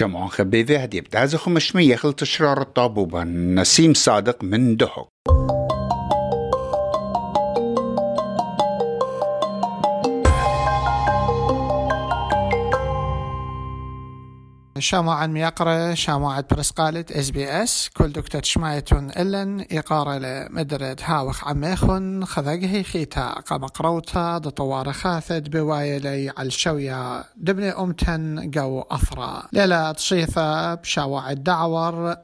شمعون خبيذي هدي بتازخ مشمي يخل تشرار الطابوبة نسيم صادق من دهق شامو عن ميقرة شامو عن برسقالت إس بي إس كل دكتور شمايتون إلن إقارة لمدرد هاوخ عميخن خذقه خيتا قمقروتا دطوار خاثد بوايلي على الشوية دبني أمتن قو أثرا. ليلة تصيفة بشاوع الدعور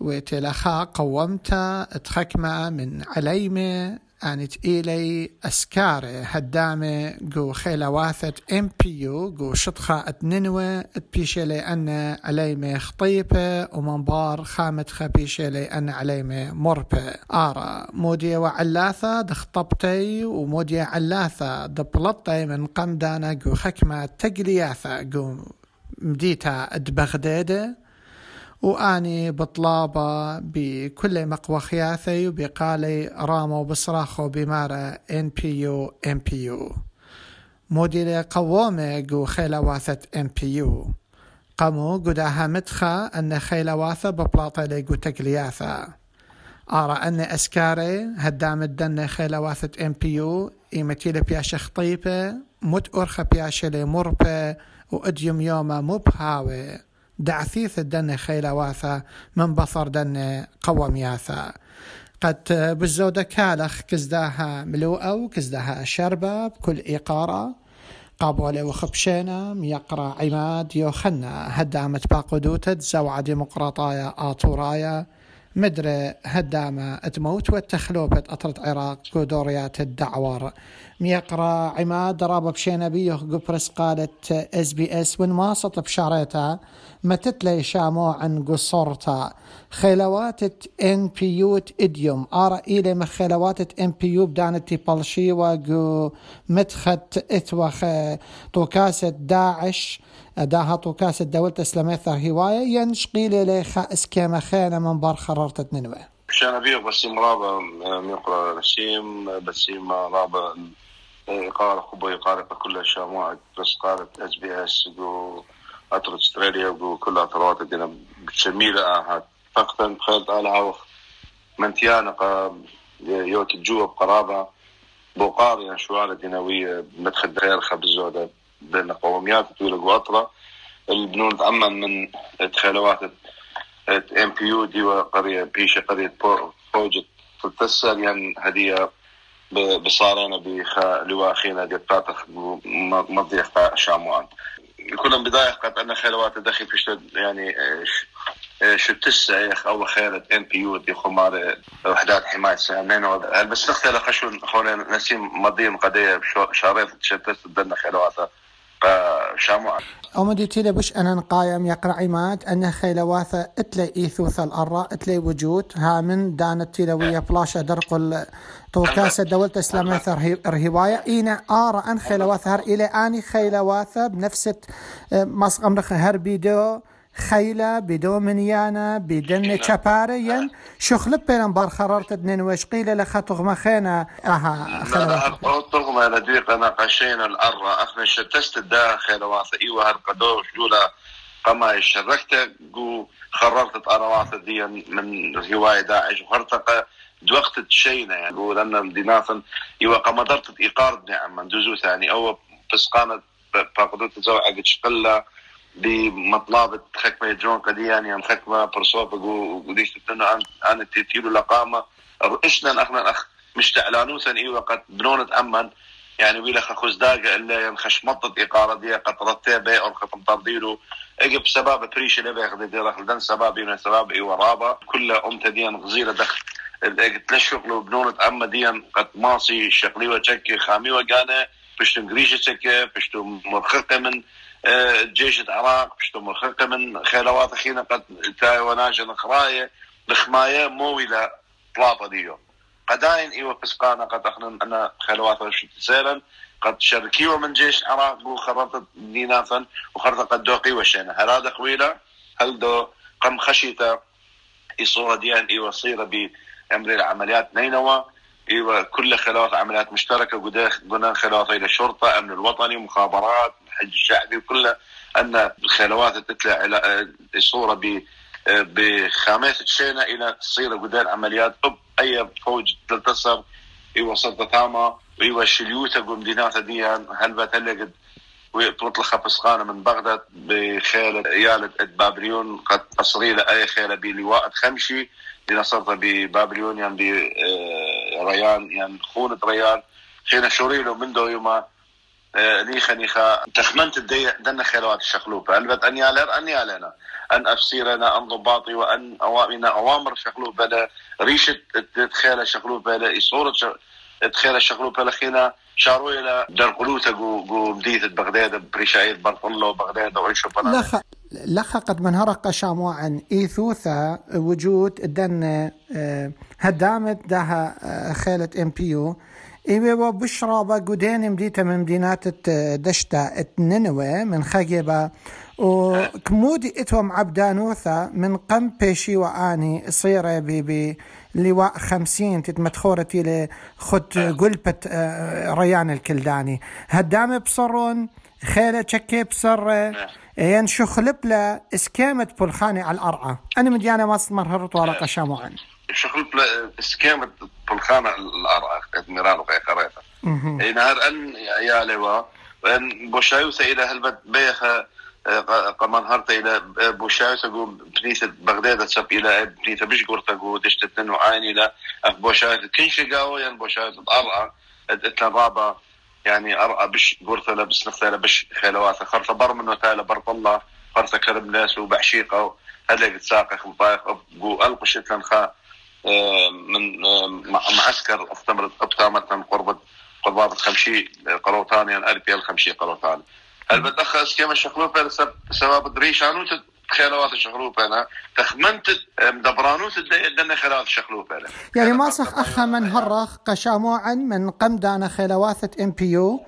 وتلخا قومتا تخكمة من عليمة انت إيلي أسكاري هدامة جو خيلة واثت ام بي يو جو شطخة اتننوة تبيشي أن عليمة خطيبة ومنبار خامت خبيشي أن عليمة مربة آرا مودية وعلاثة دخطبتي ومودية علاثة دبلطي من قمدانا جو خكمة تقلياثة جو مديتا ادبغدادة وأني بطلابة بكل مقوى خياثي وبقالي رامو بصراخو بمارا ان بي يو ان بي يو مدير قوامة جو خيلة واثت ان بي يو قامو قداها مدخة أن خيلة واثة ببلاطة ليقو تقلياثة أرى أن أسكاري هدام الدن خيلة واثت ام بي يو إيمتيلة بياشة خطيبة مت أرخة بياشة لمربة وأديم يوما مبهاوي دعثيث الدن خيل واثا من بصر دن قوم ياثا. قد بزودة كالخ كزداها ملوءة وكزداها شربة بكل إيقارة قابولي وخبشينا ميقرأ عماد يوخنا. هدامت باقودوتة زوعة ديمقراطايا آطورايا مدري هدامة تموت والتخلوبة أطرت عراق قدوريات الدعور ميقرأ عماد رابا بشينا بيه قبرس قالت اس بي اس وين ما سط بشاريتا متت لي شامو عن قصرتا خيلوات ان بي يو اديوم ارى الي مخيلوات ان بي يو بدانت بلشي وقو متخت اتوخ طوكاسة داعش داها طوكاسة دولة اسلامية هواية ينشقيلي لي خائس كيما خينا من بار خررت ننوي شان بيه بسيم رابا ميقرا نسيم بسيم رابا إقارة خبو إقارة كل شاموع بس قارة اس بي اس أطر أستراليا وكل أطروات دينا بتشميلة آهات فقطا خلت آل عوخ منتيانا يوت الجوة بقرابة يعني شوارة دينوية مدخل دغير خبزودة بين قوميات تولق وأطرة. البنون تأمن من تخيلوات إم بي يو دي قرية بيشة قرية بروجكت تتسل يعني هدية بصارنا بخا دي بتاتخ مضيح شاموان. كلهم قد أن خيلوات دخل في يعني شو تسع أو خيرة ام بي يو دي خمار وحدات حماية سامين بس نختار خشون خونين نسيم مضيم قضية شاريط تشتت الدنة خيلوات شاموع أمدي تيلي بش أنا نقايم يقرأ عماد أن خيلواثة إتلي إيثوث الأرى إتلي وجود. ها من دانت تيلوية بلاشة درق توكاسة دولة إسلامية رهواية إينا آرى أن خيلواثة هر إلي آني خيلواثة بنفس مصق أمرخ هر بيدو خيلة بدو منيانا بدن چپاره ين شخلب بيرن بار خرارت دنين وش قيلة لخطغ مخينا أها خيلة طغمة لديق انا قشينا الارة اخنا شتست الداخل واثا أيوه هالقدوش جولا قما شركت قو خررت اراواث دي من هواية داعش وهرتقى دوقت تشينا يعني ان ديناثا أيوه قمدرت ايقار نعم من دوزو ثاني أو فسقانة فقدت زوعة شقلة بمطلب خكمة جون قديان يعني خكمة برصوب وديش تتنو عن عن تيتيلو لقامة. إشنا أخنا أخ مش تعلانوسا إي وقت بنون تأمن يعني ويلا خخوز داقة إلا ينخش مطط إقارة دي قد رتي بي أو ختم ترديلو إجب سباب بريش اللي بياخد دي رخل. دن سباب يونا سباب إي ورابة كل أمت ديان غزيرة دخل. تلشق بنون تأمن ديان قد ماصي شقلي وشكي خامي وقانا بشتو قريشة شكي بشتو مرخقة من جيش العراق بشتو مرخقة من خيلوات خينا قد تاي وناجن خراية بخماية مويلة بلاطة ديو قداين أيوه فسقانا قد اخنا أنا خيلوات رشد سيلا قد شركيوا من جيش العراق وخرطت ديناثا وخرطت قد دوقي وشينا. هذا خويلة هل دو قم خشيتا؟ صورة ديان أيوه صيرة بأمر العمليات نينوى. إيوه كل خلافات عمليات مشتركة قلنا خلافات إلى الشرطه أمن الوطني مخابرات الحج الشعبي كله أن الخلوات تطلع إلى صورة ب بخامات تشينا إلى تصير قدام عمليات طب أي فوج تنتصر إيوه صرت ثاما إيوه شليوتا قمدينات دي هل بتلقد وتطلق فسقانة من بغداد بخيل عيالة بابليون؟ قد أصري أي خيلة بلواء خمشي لنصرت ببابليون يعني بريان يعني خونة ريان. خينا شوريلو من دو يوما. آه، نيخا نيخا تخمنت الدي دنا خيلوات الشخلوبة البت أن يالر أن يالنا أن أفسيرنا أن ضباطي وأن أوامنا أوامر شخلوبة ريشة تخيل شخلوبة صورة تخيل الشغلوبة لخينا شارو إلى درقلوتا جو جو بديت بغداد بريشايد برطلو بغداد وعيشو بلا قد من هرق شاموعا. إيثوثا وجود دن آه، هدامت دها آه، خيلة ام بيو إيوه بشرى بقودين مديتا من مدينات دشتا نينوى من خجبة وكمودي إتوم عبدانوثا من قم بيشي واني صيرة بي لواء خمسين تتمتخورتي لخد قلبة آه، ريان الكلداني. هدام بصرون خيلة شكي بصر ين شخلب له إسكامة بلخاني على الأرعى. أنا مديانة ما مرهرت ورقة شاموعا شخلب له إسكامة بلخانة الأرعى ادميرال وقيا قريتا اي نهار أن يا لوا ان بوشايوسا إلى هلبت بيخة قمان هرتا إلى بوشاي تقو بنيثة بغداد تسب إلى بنيثة بشقر تقو دشت تنو عين إلى. اف بوشاي كنش قاوة يعني بوشاي تطرع اتلا رابا يعني ارقى بش قرثة لبس نفسها لبش خيلوات خرطة بر منو تالا برط الله. خرطة كرم ناس وبعشيقة هلا قد ساقخ مطايق ابقو القش اتلن خا من معسكر استمرت ابتامة قربت قربات خمشي قروتان يعني البي الخمشي قروتان البتأخر اسكيما الشخلوب سبب دريشانو خيلوات الشخلوب أنا تخمنت مدبرانوت دنا الشخلوب أنا يعني ما صح اخا من هرخ قشاموعا من قمدانا خيلوات ام بي يو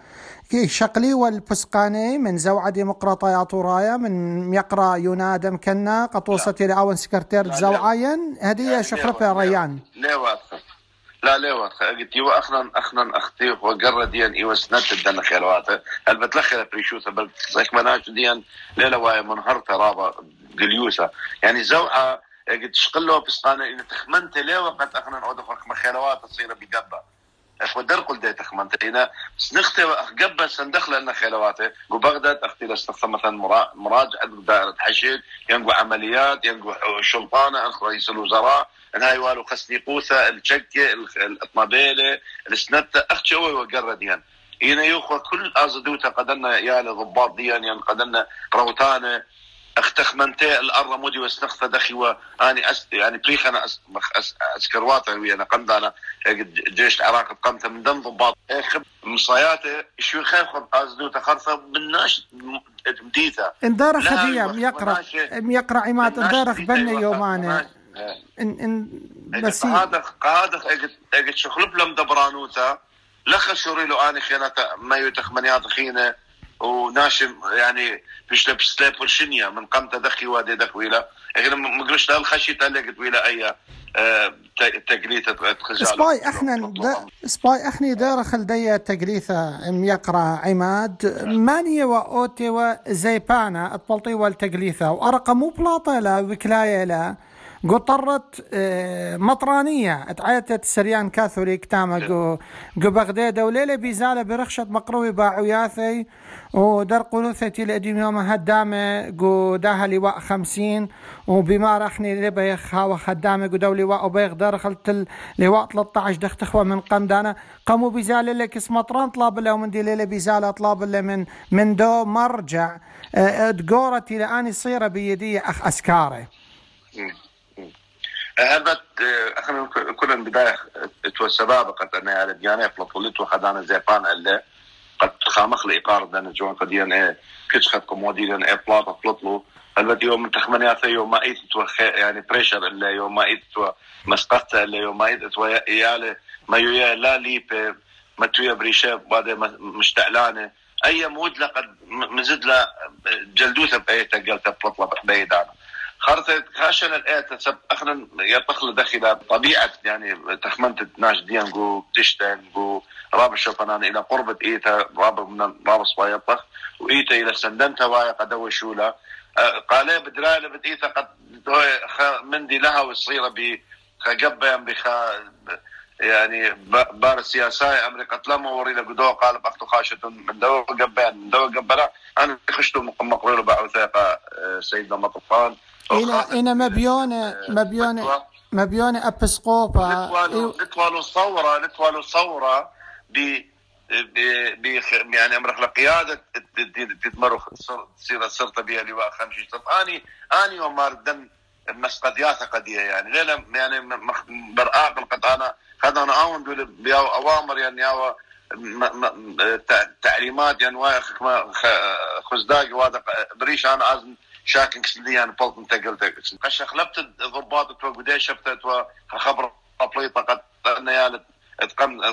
شقلي والبسقاني من زوعة ديمقراطية رايا من يقرا ينادى مكنا قطوصتي لأون سكرتير زوعاين هدية شخربة ريان لا واثق لا لا قلت يو اخنا اخنا أختي وقرر ديان ايوا سنت الدنا خيرواته. هل بتلخل بريشوسا بل مناش ديان ليلة واي منهر ترابا قليوسا يعني زوعة قلت شقلو بسقانة إن تخمنت ليه وقت اخنا نعود ما خيروات تصير بقبة ودر قل دي تخمنت هنا سنختي قبة سندخل لنا خيلواته وبغداد أختي لستخدم مثلا مراجعة دائرة حشد ينقو عمليات ينقو شلطانة رئيس الوزراء هاي والو خسني قوثة الشكة الطمابيلة السنتة أختي هو وقرد يعني؟ هنا يوخو كل ازدوتا قدرنا يا ضباط ديان يعني قدرنا روتانة. أختخمنتي الأرض مودي واستخفى دخي واني أس يعني بريخ أنا أس أس أنا قمت جيش العراق قمت من دم ضباط. مصاياته شو خايف ازدو تخرفه بالناش مديثه اندار خدية يقرا يقرأ عماد؟ اندار بني يومانه ان إن بس هذا هذا اجت شخلب لم دبرانوتا. لخ شوري له أني خيانات ما يتخمنيات خينة. وناشم يعني فيش لبس والشنيا من قمت دخي وادي دخويلة غير مقرش الخشي تلقت ويلا أي آه، تقليثة سباي إحنا سباي إحنا دار خلدية تقليثة ميقرا عماد. مانية واوتي وزيبانا الطلطي والتقليثة وأرقى مو بلاطة لا وكلاية لا. قطرت آه، مطرانية. تعيتت سريان كاثوليك تاما قو قو بغداد وليلة بيزالة برخشة مقروي باعو ياثي ودر قلوثتي الأديم يوم هدامة قو داها لواء خمسين وبما رخني لبيخ هاو خدامة قو دو لواء وبيخ درخلت لواء 13 دختخوة من قمدانا. قاموا بيزالة لك اسم مطران طلاب له من دي ليلة بيزالة طلاب له من من دو مرجع. تقورتي آه، لاني صيرة بيدي أخ أسكاري. هبت اخنا كل بداية تو سبابقة أنا على ديانة فلطولت وخدانا زيبان اللي قد خامخ لإقار دانا جوان قديان إيه كتش خد قمودي دانا إيه بلاطة فلطلو البت يوم تخمنيات يوم ما إيت تو يعني بريشر اللي يوم ما إيت تو مسقطة اللي يوم ما إيت تو يالي ما يويا لا ليب ما تويا بريشة بعد مشتعلانة. أي مود لقد مزد لا جلدوثة بأيتا قلت بلطلة بيدانا خرطة خاشن الآية سب أخنا يطخل داخل طبيعة يعني تخمنت ناش ديان جو تشتن جو راب الشوفنان إلى قربة إيتا راب من راب صبايطخ وإيتا إلى سندنتا وايا قد شولا قال بدرالة بد إيتا قد مندي لها وصيرة ب خجبا بخ يعني بار السياسة أمريكا لما ورينا قدوة قال بأختو خاشة من دو قبان من دو قبلا أنا خشتو مقرير بعوثاقة سيدنا مطفان. إلى إنا مبيونة مبيونة مبيونة أبسقوبا لتوالو صورة لتوالو صورة ب ب يعني امرخ لقيادة تتمرخ تصير صرت بها لواء خمسة صف اني أني ومار دم مسقديات قديه يعني. ليلة يعني برآق قد أنا قد أنا اون أوامر يعني أو تعليمات يعني خزداق وهذا بريش أنا ازم شاكن كسلي يعني بلط انت قلت قش خلبت الضباط تو قديش شفت خبر ابليطه قد أنا يا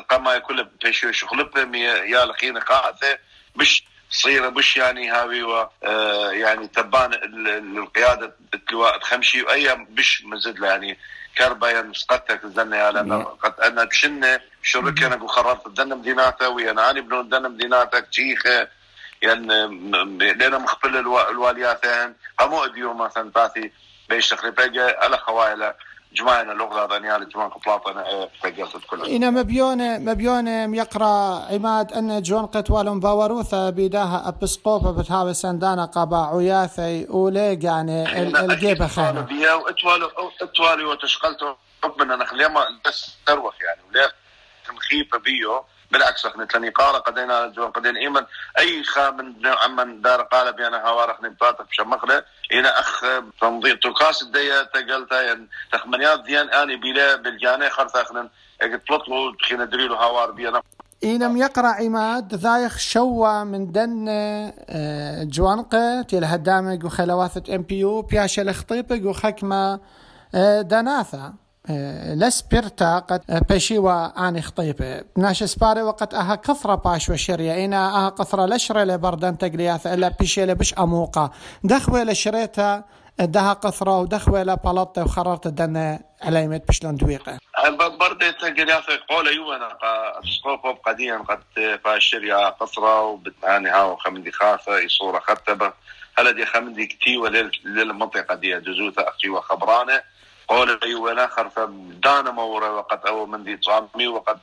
قام كل بيشو شغلب يا لخين قاعدة. مش صيرة مش يعني هاوي و آه، يعني تبان القيادة اللواء خمشي واي مش مزد يعني كربا يعني مسقتك الزنة يا لأن قد أنا بشنة شركة أنا قررت الدنة مديناتها ويا أنا بنو الدنة مديناتك تشيخة يعني لنا مخبل الوالياتين. قاموا إديو مثلا تاثي بيش تخريبا على خوائل جماعنا لغة دانيال جماعة قبلاطنا فقلت كلها إنا مبيونة مبيونة يقرأ عماد أن جون قتوال باوروثا بيداها أبسقوبة بتهاوي سندانا قبا عياثي وليق يعني الجيبة خانة بيا واتوالو اتوالو وتشقلتو ربنا نخليه ما بس تروح يعني. وليه مخيفة بيو؟ بالعكس إحنا تلني قال قدينا جون قدين إيمن. أي خا من عمن دار قال بيانا هوار إحنا بطاطا بشمخله إلى أخ تنظيم تركاس الدية تقلتا يعني تخمنيات ديان آني بلا بالجاني خرطا اخنا تطلطلو خينا دريلو هوار بيانا إينم يقرأ عماد ذايخ شوا من دن آه، جوانقة تيل هدامك وخلواثة إم بي يو بياشا لخطيبك وخكمة آه، دناثة. آه، لسبرتا قد بشيوا اني خطيبة ناش سباري وقت أها كثرة باش وشريا إنا أها كثرة لشرة لبردن تقلياث إلا بشي لبش اموقا دخوة لشريتا دها قثرة ودخوة لبلطة وخررت الدنة عليمت بشلون دويقة. برد تقلياث قول يوانا سقوف قديا قد فاشريا قثرة وبتعاني هاو خمدي خاصة صورة خطبة. هلا دي خمدي كتيوة للمنطقة دي جزوثة أختي وخبرانة. قول ولا خرف دانا مورا وقد أو من دي تصامي وقد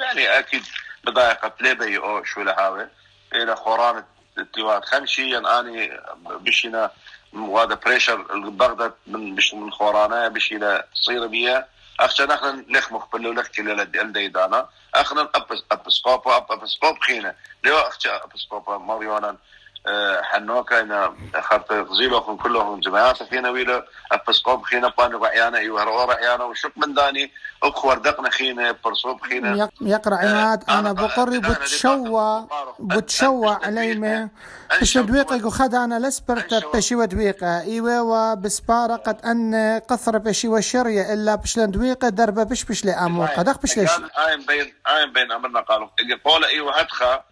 يعني أكيد بضايقة ليبي أو شو لهاوي. إلى خوران التوات خمشي يعني اني بشينا وهذا بريشر بغداد من بش من خورانا بش إلى تصير بيها أخشى نحن نخمخ بلو لك لدي دانا. أخنا ابس ابسكوبا أبسكوب خينا. لو أخشى ابسكوبا مريونا حنوكا إن خرط غزيلو كلهم جماعات فينا ويلا أبسقوب خينا بانو عيانا إيوه رو عيانا وشوف من داني أخوار دقنا خينا برصوب خينا. يقرأ عماد أنا بقري بتشوى بتشوى عليمة. بش دويقة وخد أنا لسبرت بشي ودويقة. إيوه وبسبارة قد أن قصر بشي وشرية إلا بش لندويقة دربة بش بش لأمو. قدق بش ليش؟ آين بين آين بين أمرنا؟ قالوا قول إيوه هدخا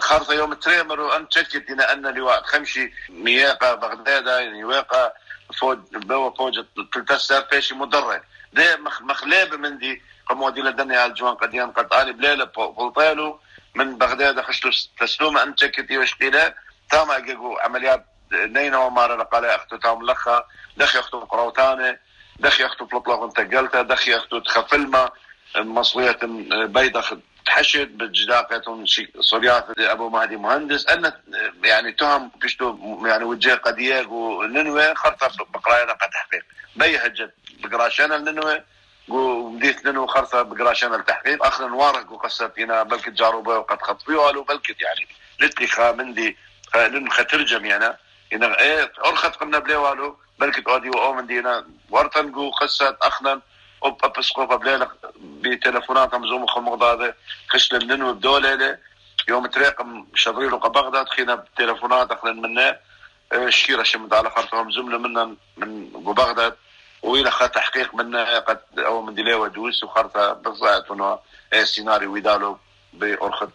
خارطة يوم تريمر وأن تشكت إلى أن لواء خمشي مياقة بغداد يعني واقع فوج بوا فوج تلتسر فيشي مدرع ده مخلابة من دي قموا دي لدنيا على الجوان قديان قد آلي بليلة بلطيلو من بغداد خشلو تسلومة. أن تشكت يوشقيلة تاما أجيقوا عمليات نينا ومارا لقالي أختو تام لخا. دخي أختو قروتاني دخي أختو بلطلغ انتقلتا. دخي أختو تخفلمة مصوية بيضة تحشد بالجداقة صبيات أبو مهدي مهندس أن يعني تهم كشتو يعني وجه قديق وننوى خرطة بقراينا قد تحقيق. بي هجت بقراشانا الننوى وديت ننو خرطة بقراشانا التحقيق اخر وارق وقصت هنا بلكت جاروبه وقد خطفيوا قالوا بلكت يعني لتلي خا مندي لن خترجم يعني. إن إيه أرخت قمنا بلي والو بلكت أودي وأومن دينا ورتنقو قصة أخنا وبسقوفا بليلة بتلفونات مزوم خمغ هذا خش لنو بدولة يوم تريقم شضريلو بغداد خينا بتلفونات اخنا منا الشيرة شمد على خرطهم زملة منا من بغداد. وإلى خا تحقيق منا قد أو من ديلي ودوس وخرطة بالضبط إنه سيناريو ويدالو بأرخد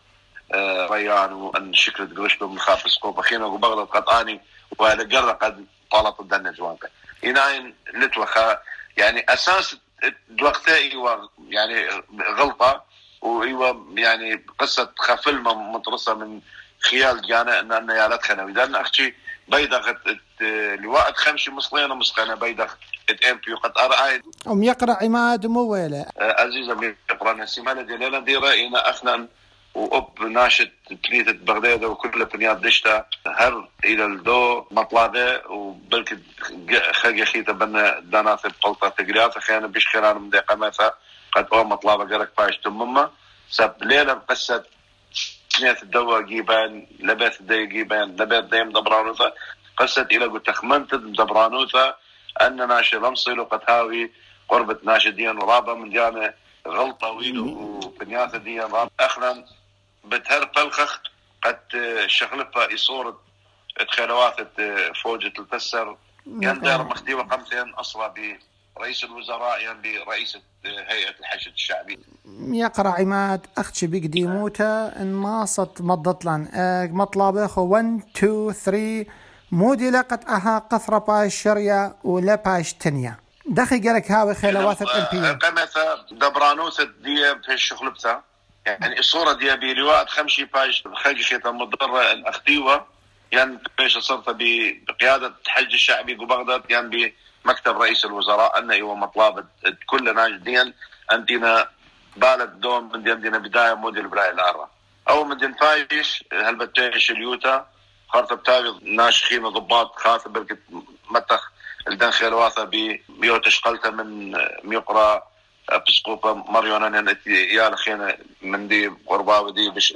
ريان وأن شكل قرشتو من خاف سقوفا خينا وبغداد قد آني وهذا قد طالت الدنيا جوانك يناين نتوخا. يعني أساس وقتها أيوه يعني غلطة وايوه يعني قصة خفلمه مطرسه من خيال جانا ان إن يالت خنوي لأن أختي بيدغ لواء خمشي مصلينا مسقنا بيدغ إم بي قد ارى أم يقرأ عماد مويلة. عزيزة يقرا نسيمانه دينا دي رأينا اخنا وأب ناشط تليثة بغداد وكل بنيات دشتا هر إلى الدو مطلبه وبلك خلق خيتا بنا دانات بقلطة تقريات خيانا بيش خيران من دقيقة مثلا قد أو مطلبه قرق باش تمما سب ليلة قصة سنية الدواء جيبان لبث دي جيبان لبث ديم دبرانوثا قصة إلى قلت تخمنت دبرانوثا أن ناشي لمصي قد هاوي قربة ناشدين ورابة من جامع غلطة ويلو وبنياثة دي رابة. أخنا بتهر فلخخ قد شغلفها إصورة تخيلوات فوجة التسر كان دار مخديوة قمتين أصلا برئيس الوزراء يعني برئيسة هيئة الحشد الشعبي. يقرأ عماد أختي بيك ديموتا الناصت مضت لن مطلبه 1 2 3 مودي لقت أها قثرة باش شريا ولا باش تنيا. دخي قالك هاوي خيلوات ال بي قمت دبرانوس دي في الشغل بتاع يعني الصورة دي بلواء خمشي باش خلقي خيطة مضرة الأخديوة يعني بيش صرت بقيادة الحج الشعبي ببغداد يعني بمكتب رئيس الوزراء أن هو مطلب كل ناجدين أنتنا بالد دوم من دينا بداية موديل براي الأرة. أو من دين فايش هالبتيش اليوتا خارطة بتاوي ناشخين ضباط خاصة بركة متخ الدن خيلواثة بميوتش قلتة من ميقرا. بسقوبة مريونا يا خينا من دي قرباوي دي بش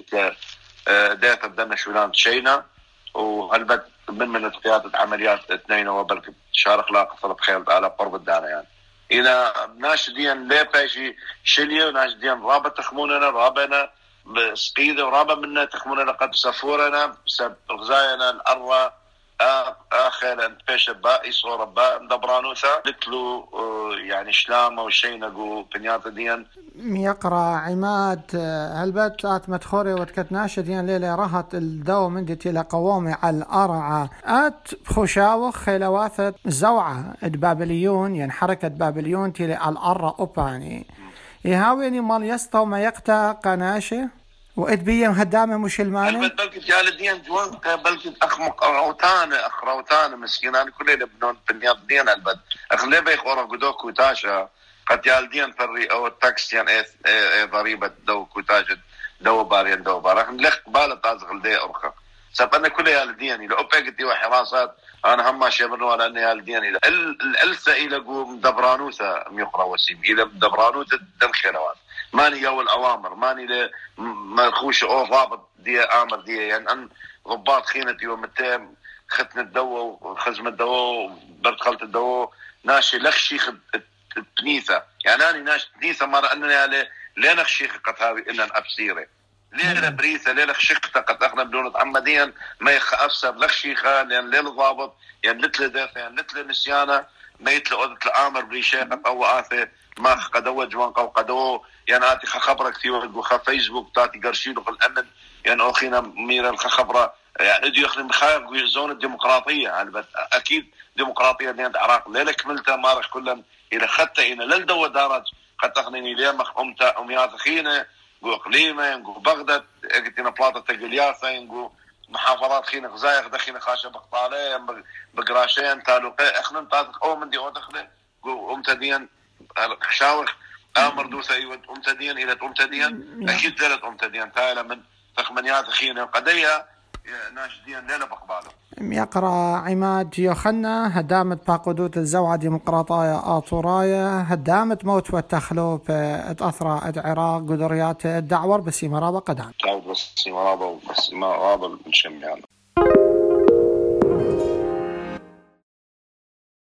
داتا بدنا شولان شينا وهلبت من من قيادة عمليات اثنين وبركة شارق لا قصر بخيل على قرب الدانا يعني. إلى ناشدين لي باشي شلية وناشدين رابط تخموننا رابنا سقيدة ورابا منا تخموننا قد سفورنا غزاينا الأروى اخر بيش با صورة با دبرانوثا لتلو يعني شلام أو شيء نقو بنياتا ديان يقرأ عماد هلبت آت مدخوري وتكت ناشدين ليلة رهت الدو من دي قوامي على الأرعة آت خشاوخ خيلواثة زوعة بابليون يعني حركة بابليون تيلا الأرة أوباني. يهاويني مال يسطو ما يقتا قناشه وإد بيم هدامة مش الماني بلكي يا الدين جوان بلكي أخ روتان اخ روتان مسكين أنا كل بنون بنياد دين البد أخ ليه بيخ ورا قدوك وتاشا قد الدين فري أو التاكس يعني إيه, إيه ضريبة دو كوتاج دو بارين دو بار. أخ لخ بالة تازغ دي ارخا سب أنا كل يا الدين لو بيقتي وحراسات أنا هم ماشي من ولا أني الدين إلى الالسا إلى قوم دبرانوسا ميقرا وسيم. إلى دبرانوسا دم خيروات ماني جو الاوامر ماني ما خوش أو ضابط دي آمر دي يعني أن ضباط خينتي ومتام ختن الدواء وخزم الدواء برد خلط الدواء ناشي لخشي التنيثة يعني أنا ناشي تنيثة مرة أنني لين خشيخ قد إلا أبسيري ليه بريثة ليه خشيخة قد أخنا بدون عمديا ما يخ أفسر لخشيخة لين ليه ضابط يعني لتل دافع يعني لتل نسيانة ما يتل أودت الآمر بريشيخة أو آثي ما قدوه جوان قو قدوه يعني آتي خبرك كثير وخا فيسبوك تاتي قرشيلو في الأمن يعني أخينا ميرا الخبرة يعني دي يخدم خير زون الديمقراطية يعني أكيد ديمقراطية دي العراق ليلة كملتها مارش كلا إلى خدت إلى للدو دارج قد تغنيني ليه مخ أمتا أميات خينة نقول إقليمة نقول بغداد قلتنا بلاطة تقلياثة نقول محافظات خينا غزايق دخينا خاشة بقطالة بقراشين تالوقي اخنا تاتق أو من دي أو دخله أمتا ديان شاور أمر دوسا أيوه أمتدين إلى أمتدين. أكيد زالت أمتدين. تايلا من ثخمنيات خينا قديا ناشدين ليلة بقبالة. يقرأ عماد يوخنا هدامت باقودوت الزوعة ديمقراطايا آطورايا هدامت موت والتخلو اتأثرى العراق قدريات الدعور بس مرابا قدام بس مرابا بس مرابا من شميانا